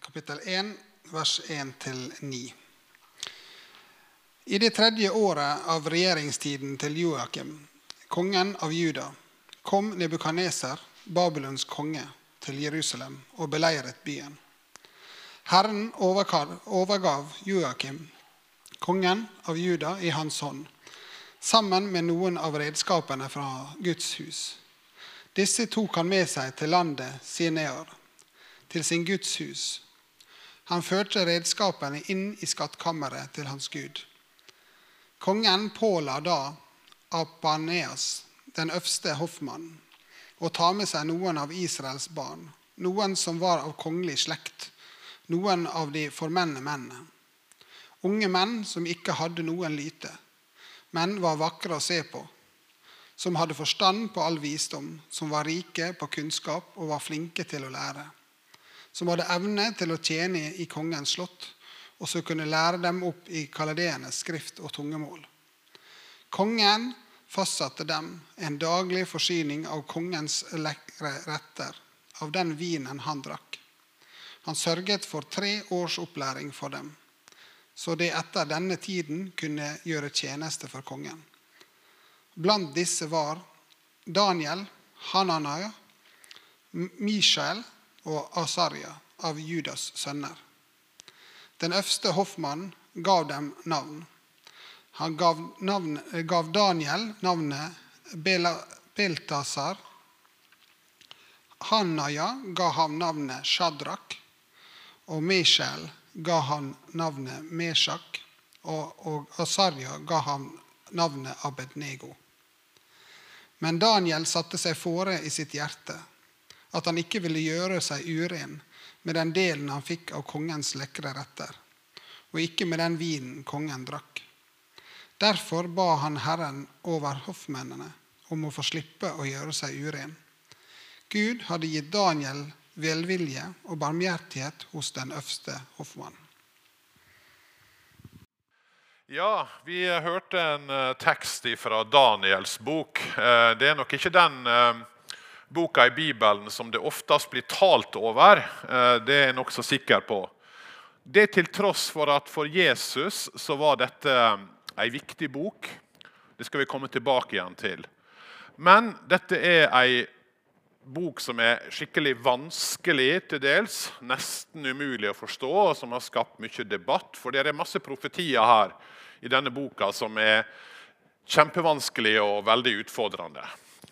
kapittel 1, vers 1-9. I det tredje året av regjeringstiden til Joakim, kongen av Juda, kom Nebukaneser, Babylons konge, til Jerusalem og beleiret byen. Herren overgav, Joakim, kongen av Juda, i hans hånd, sammen med noen av redskapene fra Guds hus. Disse tok han med seg til landet Sinear, til sin Guds hus. Han førte redskapene inn i skattkammeret til hans Gud. Kongen påla da Apaneas, den øverste hoffmannen, å ta med seg noen av Israels barn, noen som var av kongelig slekt, noen av de formenne mennene. Unge menn som ikke hadde noen lyte, men var vakre å se på, som hadde forstand på all visdom, som var rike på kunnskap og var flinke til å lære, som hadde evne til å tjene i kongens slott, og som kunne lære dem opp i kaladeenes skrift og tungemål. Kongen fastsatte dem en daglig forsyning av kongens lekre retter, av den vinen han drakk. Han sørget for tre års opplæring for dem, så de etter denne tiden kunne gjøre tjeneste for kongen. Blant disse var Daniel, Hananaya, Mishael og Asaria av Judas sønner. Den øverste hoffmannen gav dem navn. Han gav, navn, gav Daniel navnet Bela, Beltasar. Hanaya ga ham navnet Shadrach. Og Meshel ga han navnet Meshach. Og, og Asarya ga ham navnet Abednego. Men Daniel satte seg fore i sitt hjerte at han ikke ville gjøre seg uren med den delen han fikk av kongens lekre retter, og ikke med den vinen kongen drakk. Derfor ba han Herren over hoffmennene om å få slippe å gjøre seg uren. Gud hadde gitt Daniel velvilje og barmhjertighet hos den øverste hoffmannen. Ja, vi hørte en uh, tekst fra Daniels bok. Uh, det er nok ikke den uh, boka i Bibelen som det oftest blir talt over. Det er jeg nokså sikker på. Det til tross for at for Jesus så var dette ei viktig bok. Det skal vi komme tilbake igjen til. Men dette er ei bok som er skikkelig vanskelig til dels, nesten umulig å forstå, og som har skapt mye debatt. For det er masse profetier her i denne boka som er kjempevanskelig og veldig utfordrende.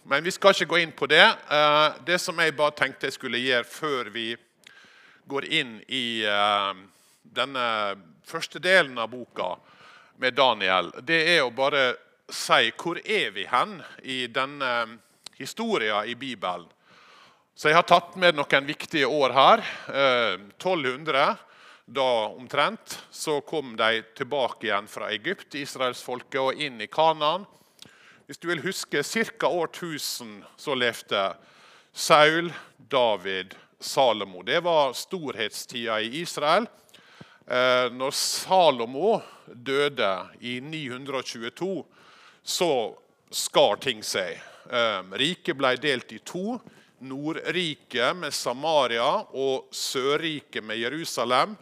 Men vi skal ikke gå inn på det. Det som jeg bare tenkte jeg skulle gjøre før vi går inn i denne første delen av boka med Daniel, det er å bare si hvor er vi hen i denne historien i Bibelen. Så jeg har tatt med noen viktige år her. 1200 da omtrent, så kom de tilbake igjen fra Egypt, israelsfolket, og inn i Kanaan. Hvis du vil huske ca. år 1000 så levde Saul, David, Salomo. Det var storhetstida i Israel. Når Salomo døde i 922, så skar ting seg. Riket ble delt i to. Nordriket med Samaria og Sørriket med Jerusalem.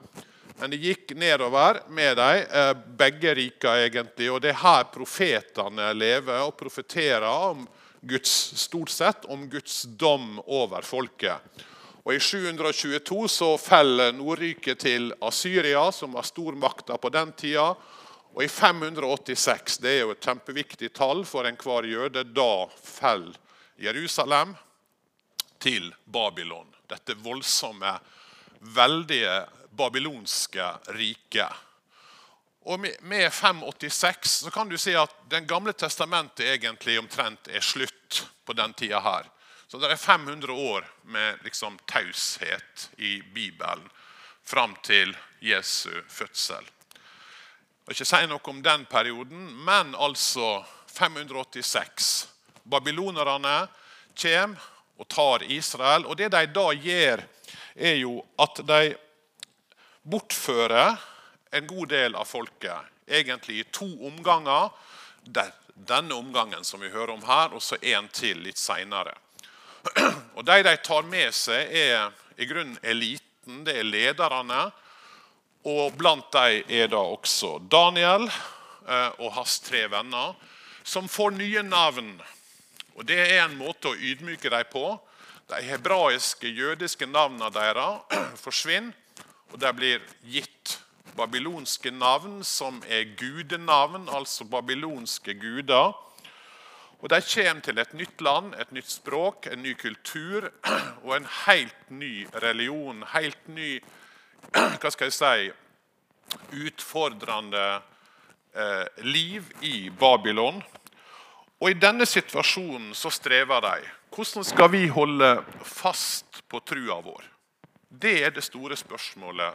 Men det gikk nedover med dem, begge rika egentlig. Og det er her profetene lever og profeterer om Guds, stort sett om Guds dom over folket. Og I 722 så faller Nordriket til Asyria, som var stormakta på den tida. Og i 586, det er jo et kjempeviktig tall for enhver jøde, da faller Jerusalem til Babylon. Dette voldsomme, veldige babylonske riket. Og Med 586 så kan du si at Den gamle testamentet egentlig omtrent er slutt på den tida her. Så det er 500 år med liksom taushet i Bibelen fram til Jesu fødsel. Jeg vil ikke si noe om den perioden, men altså 586. Babylonerne kommer og tar Israel. Og det de da gjør, er jo at de bortfører en god del av folket. Egentlig i to omganger. Denne omgangen som vi hører om her, og så en til litt seinere. Og De de tar med seg, er i grunnen eliten. Det er lederne. Og blant dem er da også Daniel eh, og hans tre venner, som får nye navn. Og Det er en måte å ydmyke dem på. De hebraiske, jødiske navnene deres forsvinner, og der blir gitt babylonske navn, som er gudenavn, altså babylonske guder. Og De kommer til et nytt land, et nytt språk, en ny kultur og en helt ny religion. Helt ny hva skal jeg si, utfordrende eh, liv i Babylon. Og I denne situasjonen så strever de. Hvordan skal vi holde fast på trua vår? Det er det store spørsmålet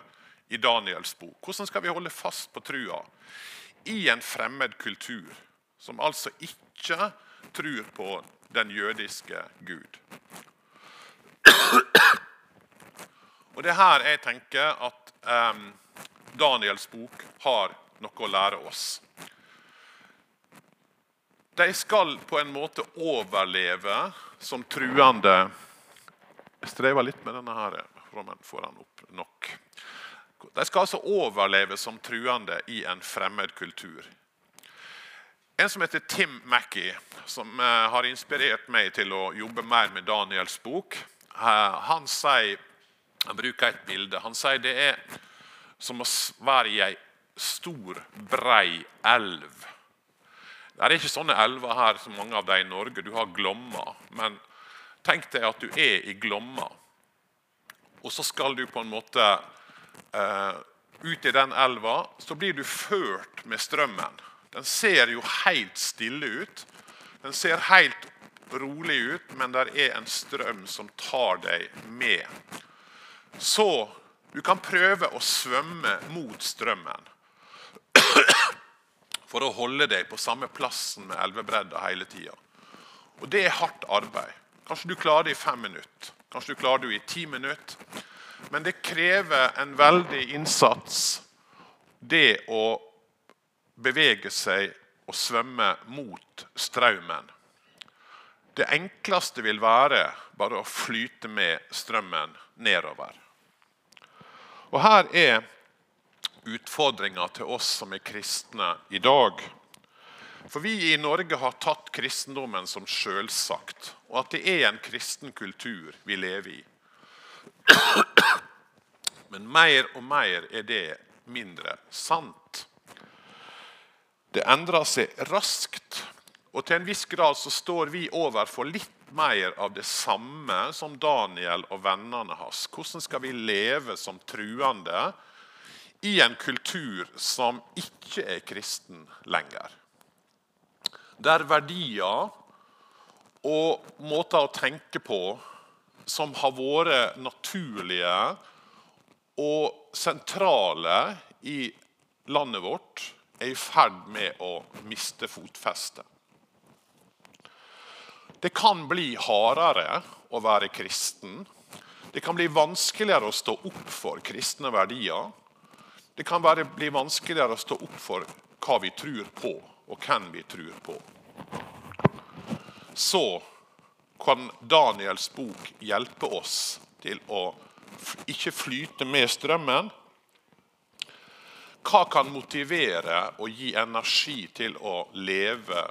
i Daniels bok. Hvordan skal vi holde fast på trua i en fremmed kultur, som altså ikke tror på den jødiske Gud? Og Det er her jeg tenker at um, Daniels bok har noe å lære oss. De skal på en måte overleve som truende Jeg strever litt med denne her. Får han opp nok. De skal altså overleve som truende i en fremmed kultur. En som heter Tim Mackey, som eh, har inspirert meg til å jobbe mer med Daniels bok, eh, han, sier, han bruker et bilde. Han sier det er som å være i ei stor, brei elv. Det er ikke sånne elver her som mange av de i Norge. Du har Glomma. Men tenk deg at du er i Glomma, og så skal du på en måte eh, ut i den elva. Så blir du ført med strømmen. Den ser jo helt stille ut. Den ser helt rolig ut, men det er en strøm som tar deg med. Så du kan prøve å svømme mot strømmen for å holde deg på samme plassen med elvebredda hele tida. Og det er hardt arbeid. Kanskje du klarer det i fem minutter, kanskje du klarer det i ti minutter. Men det krever en veldig innsats, det å bevege seg og svømme mot strømmen. Det enkleste vil være bare å flyte med strømmen nedover. Og Her er utfordringa til oss som er kristne i dag. For vi i Norge har tatt kristendommen som sjølsagt, og at det er en kristen kultur vi lever i. Men mer og mer er det mindre sant. Det endrer seg raskt, og til en viss grad så står vi overfor litt mer av det samme som Daniel og vennene hans. Hvordan skal vi leve som truende i en kultur som ikke er kristen lenger? Der verdier og måter å tenke på som har vært naturlige og sentrale i landet vårt, er i ferd med å miste fotfestet. Det kan bli hardere å være kristen. Det kan bli vanskeligere å stå opp for kristne verdier. Det kan bli vanskeligere å stå opp for hva vi tror på, og hvem vi tror på. Så kan Daniels bok hjelpe oss til å ikke flyte med strømmen. Hva kan motivere og gi energi til å leve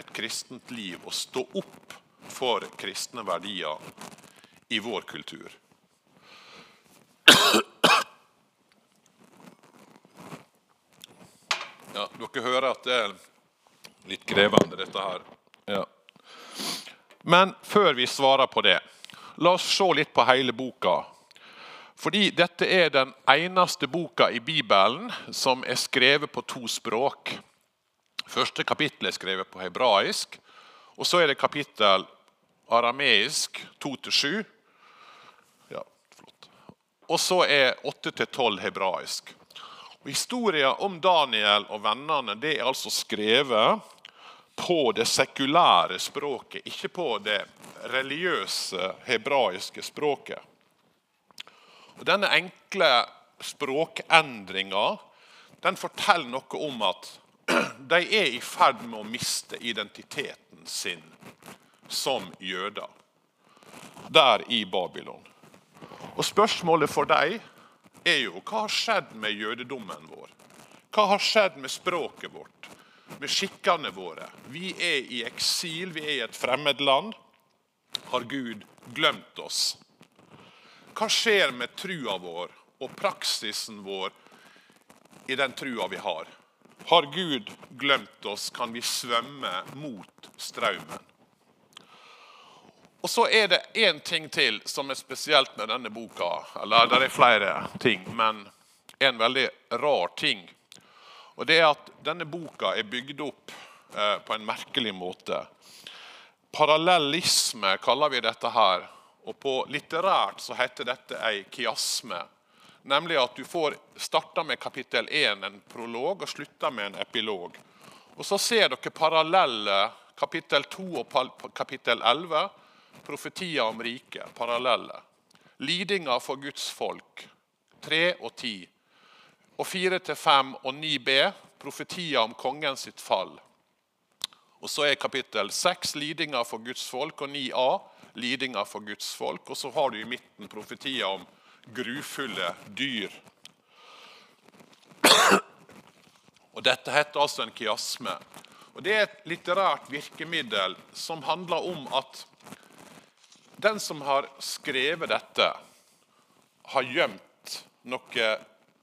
et kristent liv og stå opp for kristne verdier i vår kultur. Ja, dere hører at det er litt krevende, dette her. Ja. Men før vi svarer på det, la oss se litt på hele boka. Fordi dette er den eneste boka i Bibelen som er skrevet på to språk. Første kapittel er skrevet på hebraisk, og så er det kapittel arameisk 2-7. Ja, og så er 8-12 hebraisk. Og Historien om Daniel og vennene det er altså skrevet på det sekulære språket, ikke på det religiøse hebraiske språket. Og Denne enkle språkendringa den forteller noe om at de er i ferd med å miste identiteten sin som jøder der i Babylon. Og Spørsmålet for dem er jo hva har skjedd med jødedommen vår? Hva har skjedd med språket vårt, med skikkene våre? Vi er i eksil, vi er i et fremmed land. Har Gud glemt oss? Hva skjer med trua vår og praksisen vår i den trua vi har? Har Gud glemt oss, kan vi svømme mot strømmen. Og så er det én ting til som er spesielt med denne boka. Eller det er flere ting, men en veldig rar ting. Og det er at denne boka er bygd opp eh, på en merkelig måte. Parallellisme kaller vi dette her. Og på litterært så heter dette ei kiasme. Nemlig at du får starta med kapittel 1, en prolog, og slutta med en epilog. Og Så ser dere parallelle kapittel 2 og kapittel 11. Profetier om riket, parallelle. Lidinga for Guds folk, 3 og 10. Og 4-5 og 9b, profetier om kongen sitt fall. Og Så er kapittel 6 lidinga for Guds folk, og 9a lidinga for Guds folk. Og så har du i midten profetier om grufulle dyr. Og Dette heter altså en kiasme. Og Det er et litterært virkemiddel som handler om at den som har skrevet dette, har gjemt noe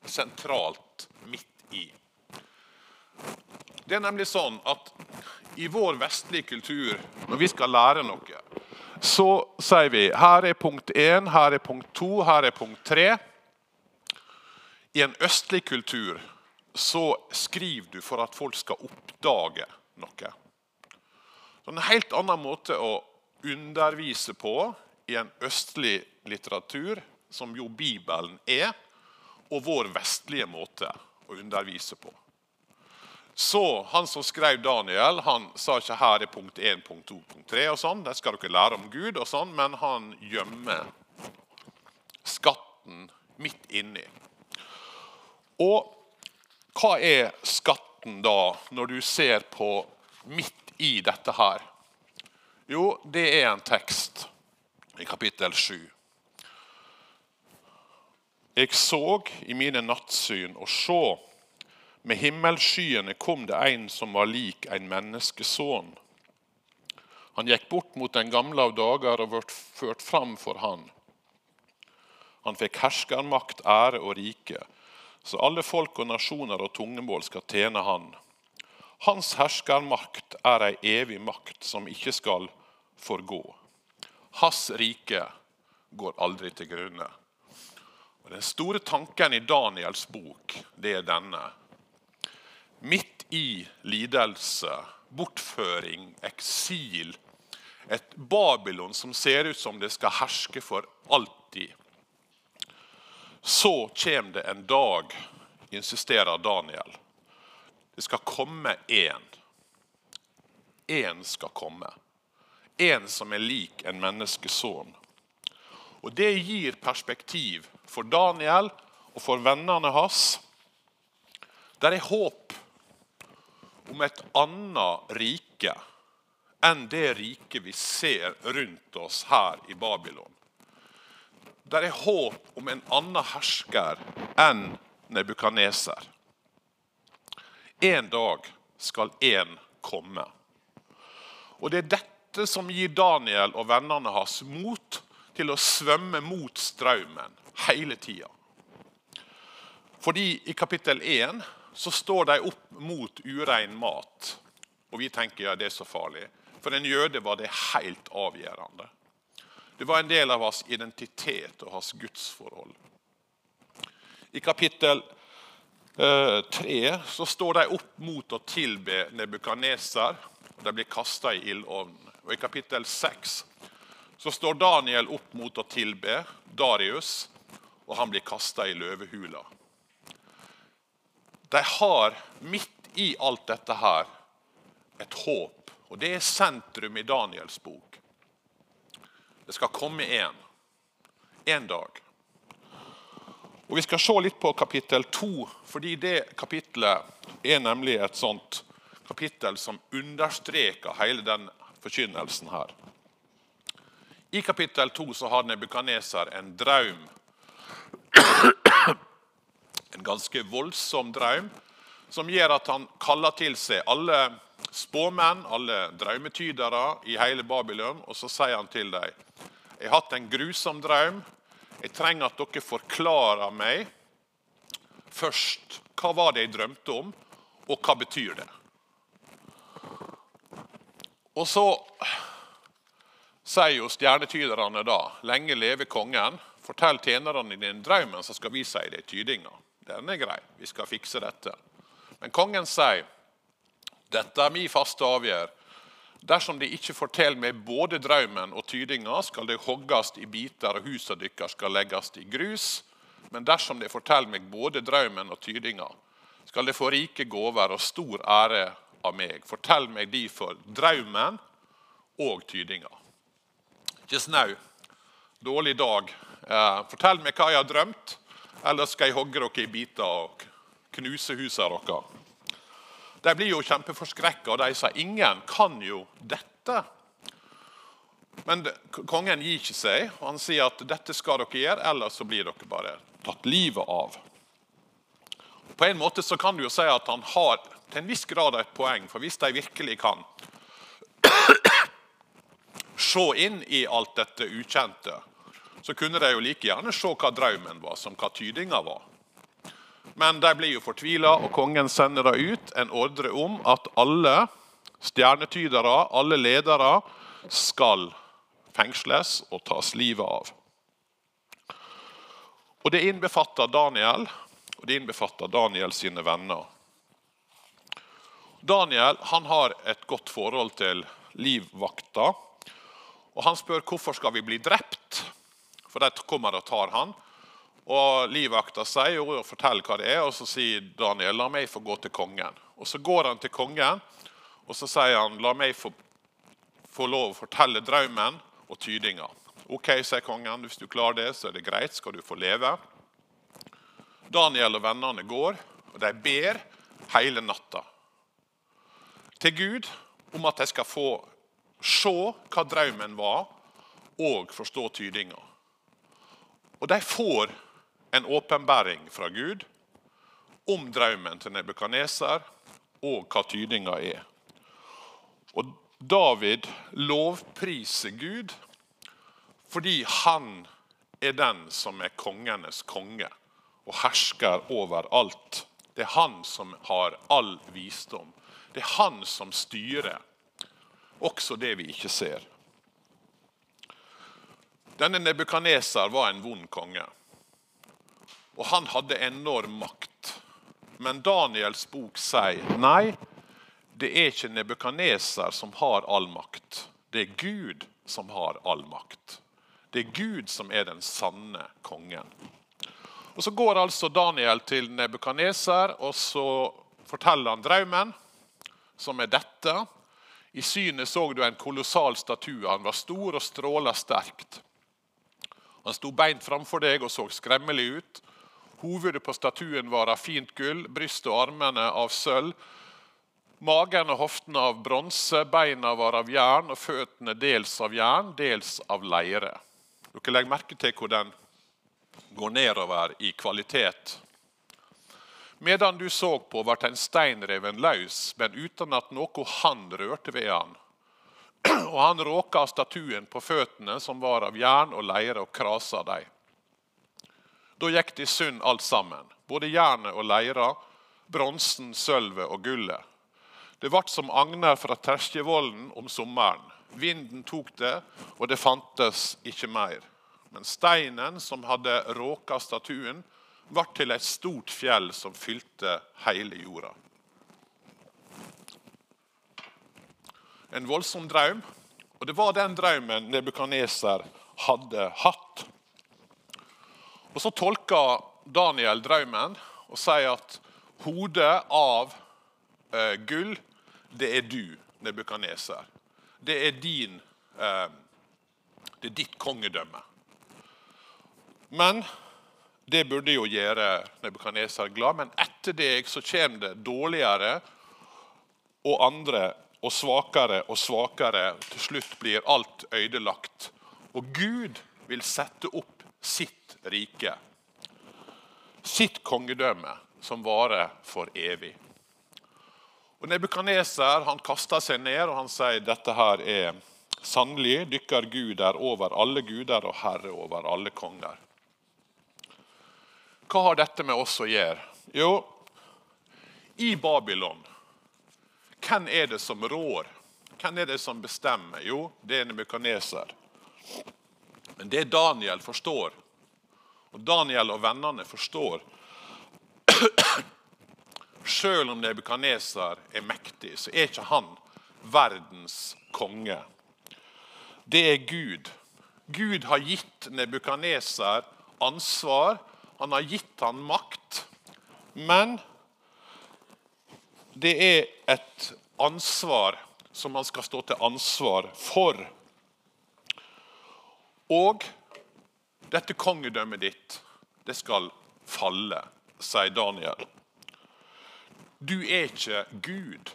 sentralt midt i. Det er nemlig sånn at i vår vestlige kultur, når vi skal lære noe, så sier vi her er punkt 1, her er punkt 2, her er punkt 3. I en østlig kultur så skriver du for at folk skal oppdage noe. Så en helt annen måte å undervise på i en østlig litteratur, som jo Bibelen er, og vår vestlige måte å undervise på. Så han som skrev Daniel, han sa ikke her er punkt 1, punkt 2, punkt 3, og sånn, det skal dere lære om Gud, og sånn, men han gjemmer skatten midt inni. Og hva er skatten da, når du ser på midt i dette her? Jo, det er en tekst i kapittel 7. Jeg så i mine nattsyn og sjå med himmelskyene kom det en som var lik en menneskesønn. Han gikk bort mot den gamle av dager og ble ført fram for han. Han fikk herskermakt, ære og rike, så alle folk og nasjoner og tungemål skal tjene han. Hans herskermakt er ei evig makt som ikke skal forgå. Hans rike går aldri til grunne. Og Den store tanken i Daniels bok det er denne midt i lidelse, bortføring, eksil. Et Babylon som ser ut som det skal herske for alltid. Så kommer det en dag, insisterer Daniel. Det skal komme én. Én skal komme. En som er lik en menneskesønn. Og Det gir perspektiv for Daniel og for vennene hans. Der er håp om et annet rike enn det riket vi ser rundt oss her i Babylon. Der er håp om en annen hersker enn Nebukaneser. En dag skal én komme. Og Det er dette som gir Daniel og vennene hans mot til å svømme mot strømmen hele tida. Fordi i kapittel 1 så står de opp mot urein mat. Og vi tenker ja, det er så farlig. For en jøde var det helt avgjørende. Det var en del av hans identitet og hans gudsforhold. I kapittel 3 så står de opp mot å tilbe Nebukaneser. De blir kasta i ildovnen. Og I kapittel seks så står Daniel opp mot å tilbe Darius. og han blir kasta i løvehula. De har midt i alt dette her et håp, og det er sentrum i Daniels bok. Det skal komme én. En dag. Og Vi skal se litt på kapittel to, fordi det kapittelet er nemlig et sånt kapittel som understreker hele den forkynnelsen her. I kapittel to har Nebukaneser en drøm. En ganske voldsom drøm som gjør at han kaller til seg alle spåmenn, alle drømmetydere i hele Babylon, og så sier han til dem Jeg har hatt en grusom drøm. Jeg trenger at dere forklarer meg først hva var det jeg drømte om, og hva betyr det? Og så sier jo stjernetyderne da, lenge leve kongen, fortell tjenerne dine drømmen, så skal vi si det i tydinga. Den er grei, vi skal fikse dette. Men kongen sier, dette er min faste avgjør. Dersom de ikke forteller meg både drømmen og tydinga, skal det hogges i biter, og huset deres skal legges i grus. Men dersom de forteller meg både drømmen og tydinga, skal de få rike gaver og stor ære av meg. Fortell meg derfor drømmen og tydinga. Ikke now. Dårlig dag. Eh, fortell meg hva jeg har drømt, eller skal jeg hogge dere i biter og knuse husene deres. De blir jo kjempeforskrekka, og de sier ingen kan jo dette. Men kongen gir ikke seg. og Han sier at dette skal dere gjøre, ellers så blir dere bare tatt livet av. På en måte så kan du jo si at han har til en viss grad et poeng, for hvis de virkelig kan se inn i alt dette ukjente, så kunne de jo like gjerne se hva drømmen var, som hva tydinga var. Men de blir jo fortvila, og kongen sender da ut en ordre om at alle stjernetydere, alle ledere, skal fengsles og tas livet av. Og Det innbefatter Daniel og det innbefatter Daniel sine venner. Daniel han har et godt forhold til livvakta. Og Han spør hvorfor skal vi bli drept, for de kommer og tar han. Og Livvakta sier og forteller hva det er, og så sier Daniel la meg få gå til kongen. Og Så går han til kongen og så sier han la meg få, få lov å fortelle drømmen og tydinga. Ok, sier kongen, hvis du klarer det, så er det greit, skal du få leve. Daniel og vennene går, og de ber hele natta til Gud om at de skal få se hva drømmen var, og forstå tydinga. Og de får en åpenbaring fra Gud om drømmen til Nebukaneser og hva tydinga er. Og David lovpriser Gud fordi han er den som er kongenes konge og hersker over alt. Det er han som har all visdom. Det er han som styrer også det vi ikke ser. Denne Nebukaneser var en vond konge, og han hadde enorm makt. Men Daniels bok sier nei, det er ikke Nebukaneser som har all makt. Det er Gud som har all makt. Det er Gud som er den sanne kongen. Og Så går altså Daniel til Nebukaneser og så forteller han drømmen, som er dette. I synet så du en kolossal statue. Han var stor og stråla sterkt. Han sto beint framfor deg og så skremmelig ut. Hovedet på statuen var av fint gull, brystet og armene av sølv. Magen og hoftene av bronse, beina var av jern og føttene dels av jern, dels av leire. Dere legger merke til hvor den går nedover i kvalitet. Medan du så på, ble en stein reven løs, men uten at noe hand rørte ved han. Og han råka statuen på føttene, som var av jern og leire, og krasa dem. Da gikk det i sund alt sammen, både jernet og leira, bronsen, sølvet og gullet. Det ble som agner fra terskjevollen om sommeren. Vinden tok det, og det fantes ikke mer. Men steinen som hadde råka statuen, ble til et stort fjell som fylte hele jorda. En voldsom drøm, og det var den drømmen Nebukaneser hadde hatt. Og Så tolker Daniel drømmen og sier at hodet av eh, gull, det er du, Nebukaneser. Det er din eh, Det er ditt kongedømme. Men det burde jo gjøre Nebukaneser glad, men etter deg så kommer det dårligere og andre og svakere og svakere. Til slutt blir alt ødelagt. Og Gud vil sette opp sitt rike, sitt kongedømme, som varer for evig. Og Nebukaneser han kaster seg ned og han sier dette her er sannelig dykker Gud er over alle guder og herre over alle konger. Hva har dette med oss å gjøre? Jo, i Babylon, hvem er det som rår? Hvem er det som bestemmer? Jo, det er Nebukaneser. Men det Daniel forstår, og Daniel og vennene forstår Selv om Nebukaneser er mektig, så er ikke han verdens konge. Det er Gud. Gud har gitt Nebukaneser ansvar han har gitt han makt. Men det er et ansvar som han skal stå til ansvar for. Og dette kongedømmet ditt, det skal falle, sier Daniel. Du er ikke Gud,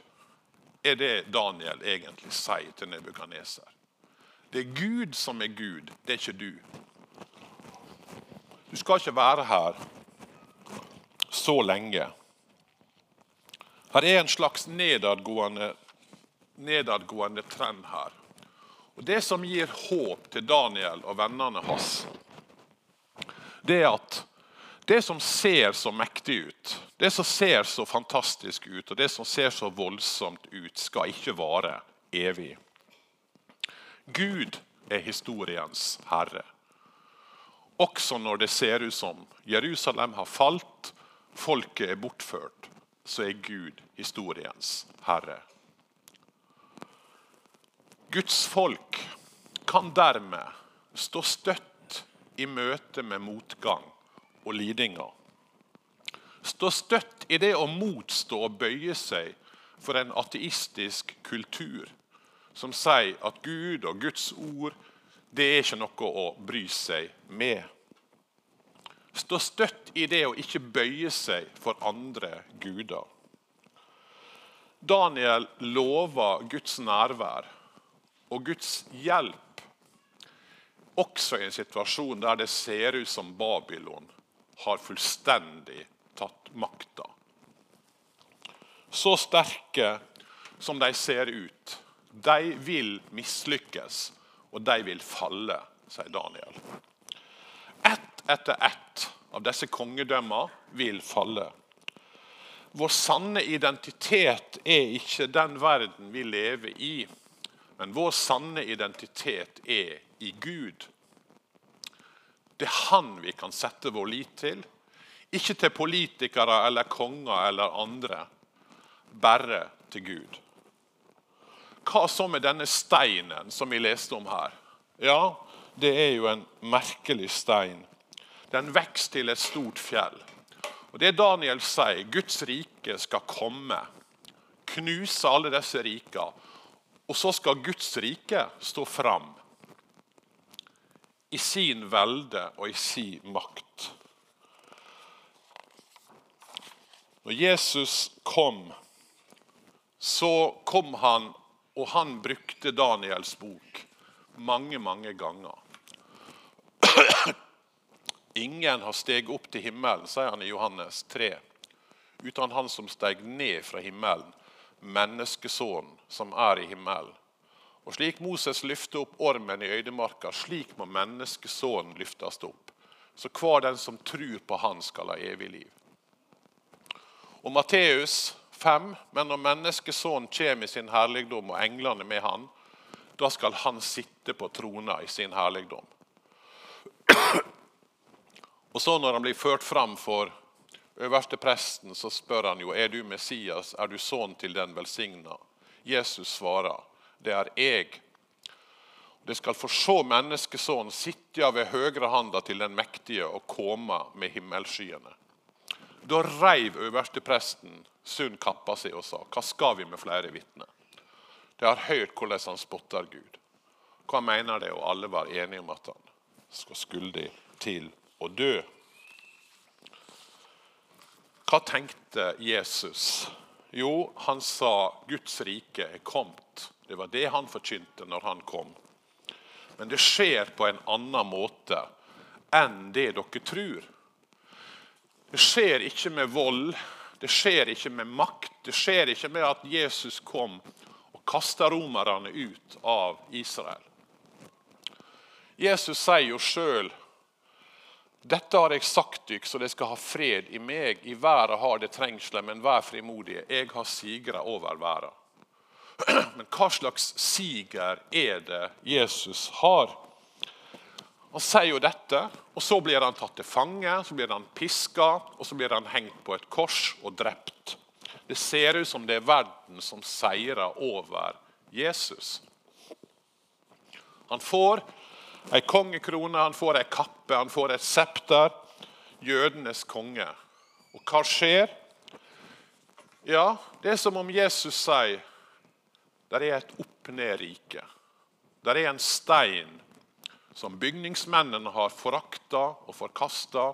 er det Daniel egentlig sier til Nebukaneser. Det er Gud som er Gud, det er ikke du. Du skal ikke være her så lenge. Her er en slags nedadgående, nedadgående trend her. Og Det som gir håp til Daniel og vennene hans, det er at det som ser så mektig ut, det som ser så fantastisk ut, og det som ser så voldsomt ut, skal ikke vare evig. Gud er historiens herre. Også når det ser ut som Jerusalem har falt, folket er bortført, så er Gud historiens herre. Guds folk kan dermed stå støtt i møte med motgang og lidinger. Stå støtt i det å motstå og bøye seg for en ateistisk kultur som sier at Gud og Guds ord det er ikke noe å bry seg med. Stå støtt i det å ikke bøye seg for andre guder. Daniel lover Guds nærvær og Guds hjelp, også i en situasjon der det ser ut som Babylon har fullstendig tatt makta. Så sterke som de ser ut, de vil mislykkes og de vil falle, sier Daniel. Ett etter ett av disse kongedømmene vil falle. Vår sanne identitet er ikke den verden vi lever i, men vår sanne identitet er i Gud. Det er Han vi kan sette vår lit til, ikke til politikere eller konger eller andre, bare til Gud. Hva så med denne steinen som vi leste om her? Ja, det er jo en merkelig stein. Den vokser til et stort fjell. Og Det Daniel sier, Guds rike skal komme, knuse alle disse rika. Og så skal Guds rike stå fram i sin velde og i sin makt. Når Jesus kom, så kom han og han brukte Daniels bok mange, mange ganger. Ingen har steget opp til himmelen, sier han i Johannes 3, uten han som steg ned fra himmelen, menneskesønnen som er i himmelen. Og Slik Moses løfter opp ormen i øydemarka, slik må menneskesønnen løftes opp. Så hver den som tror på Han, skal ha evig liv. Og Matteus 5. Men når menneskesonen kommer i sin herligdom og englene med han, da skal han sitte på trona i sin herligdom. Og så Når han blir ført fram for øverste presten, så spør han jo er du Messias, er du sønn til den velsigna. Jesus svarer, det er jeg. det skal få se menneskesonen sitte ved høyrehanda til den mektige og komme med himmelskyene. Da reiv øverstepresten sunn kappa si og sa, hva skal vi med flere vitner? De har hørt hvordan han spotter Gud. Hva mener de? Og alle var enige om at han skal skyldig til å dø. Hva tenkte Jesus? Jo, han sa Guds rike er kommet. Det var det han forkynte når han kom. Men det skjer på en annen måte enn det dere tror. Det skjer ikke med vold, det skjer ikke med makt. Det skjer ikke med at Jesus kom og kasta romerne ut av Israel. Jesus sier jo sjøl dette har jeg sagt dykk, så dere skal ha fred i meg. I verden har det trengsler, men vær frimodige. Jeg har sigra over verden. Men hva slags siger er det Jesus har? Han sier jo dette, og så blir han tatt til fange, så blir han piska, og så blir han hengt på et kors og drept. Det ser ut som det er verden som seirer over Jesus. Han får ei kongekrone, han får ei kappe, han får et septer. Jødenes konge. Og hva skjer? Ja, det er som om Jesus sier det er et opp-ned-rike. Det er en stein som bygningsmennene har forakta og forkasta.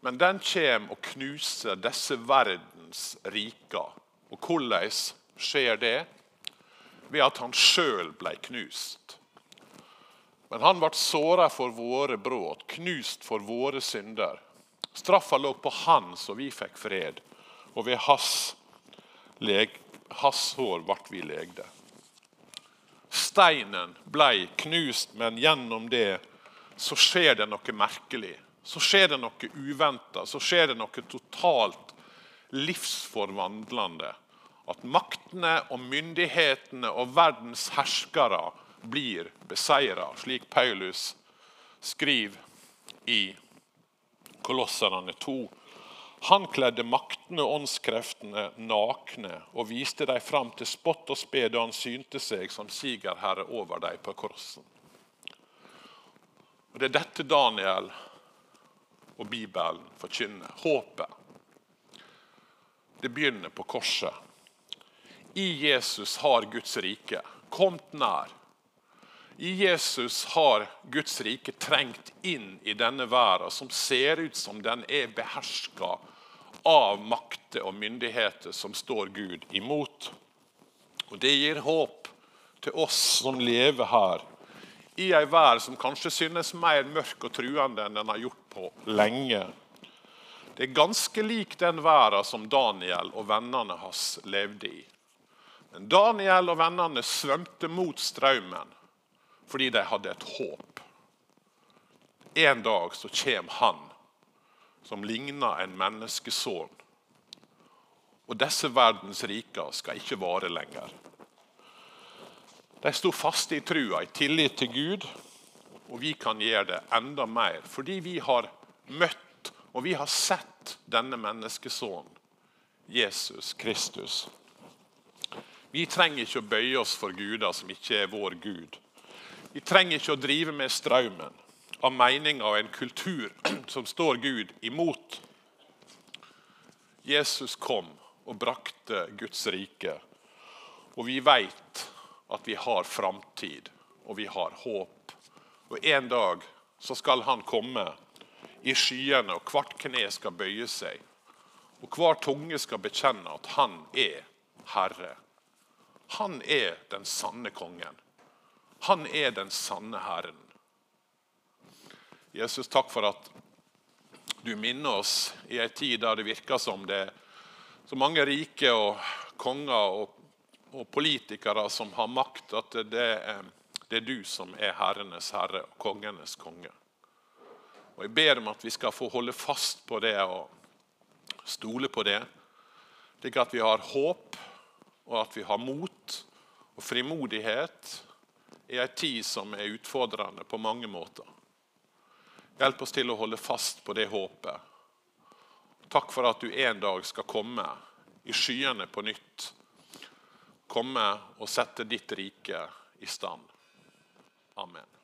Men den kommer og knuser disse verdens riker. Og hvordan skjer det? Ved at han sjøl ble knust. Men han ble såra for våre brudd, knust for våre synder. Straffa lå på han, så vi fikk fred, og ved hans, leg, hans hår ble vi legde. Steinen blei knust, men gjennom det så skjer det noe merkelig. Så skjer det noe uventa, så skjer det noe totalt livsforvandlende. At maktene og myndighetene og verdens herskere blir beseira, slik Paulus skriver i Kolosserne 2. Han kledde maktene og åndskreftene nakne og viste dem fram til spott og spe da han synte seg som sigerherre over dem på korsen. Og Det er dette Daniel og Bibelen forkynner. Håpet. Det begynner på korset. I Jesus har Guds rike kommet nær. I Jesus har Guds rike trengt inn i denne verden, som ser ut som den er beherska av makter og myndigheter som står Gud imot. Og Det gir håp til oss som lever her, i ei verden som kanskje synes mer mørk og truende enn den har gjort på lenge. Det er ganske lik den verden som Daniel og vennene hans levde i. Men Daniel og vennene svømte mot strømmen fordi de hadde et håp. En dag så kommer han som ligner en menneskesønn. Og disse verdens riker skal ikke vare lenger. De sto faste i trua, i tillit til Gud, og vi kan gjøre det enda mer. Fordi vi har møtt og vi har sett denne menneskesønnen, Jesus Kristus. Vi trenger ikke å bøye oss for guder som ikke er vår Gud. Vi trenger ikke å drive med strømmen av meninger og en kultur som står Gud imot. Jesus kom og brakte Guds rike, og vi vet at vi har framtid, og vi har håp. Og En dag så skal han komme i skyene, og hvert kne skal bøye seg. Og hver tunge skal bekjenne at han er Herre. Han er den sanne kongen. Han er den sanne Herren. Jesus, takk for at du minner oss i en tid der det virker som det er så mange rike og konger og, og politikere som har makt, at det er, det er du som er herrenes herre og kongenes konge. Og Jeg ber om at vi skal få holde fast på det og stole på det, slik at vi har håp og at vi har mot og frimodighet i en tid som er utfordrende på mange måter. Hjelp oss til å holde fast på det håpet. Takk for at du en dag skal komme i skyene på nytt. Komme og sette ditt rike i stand. Amen.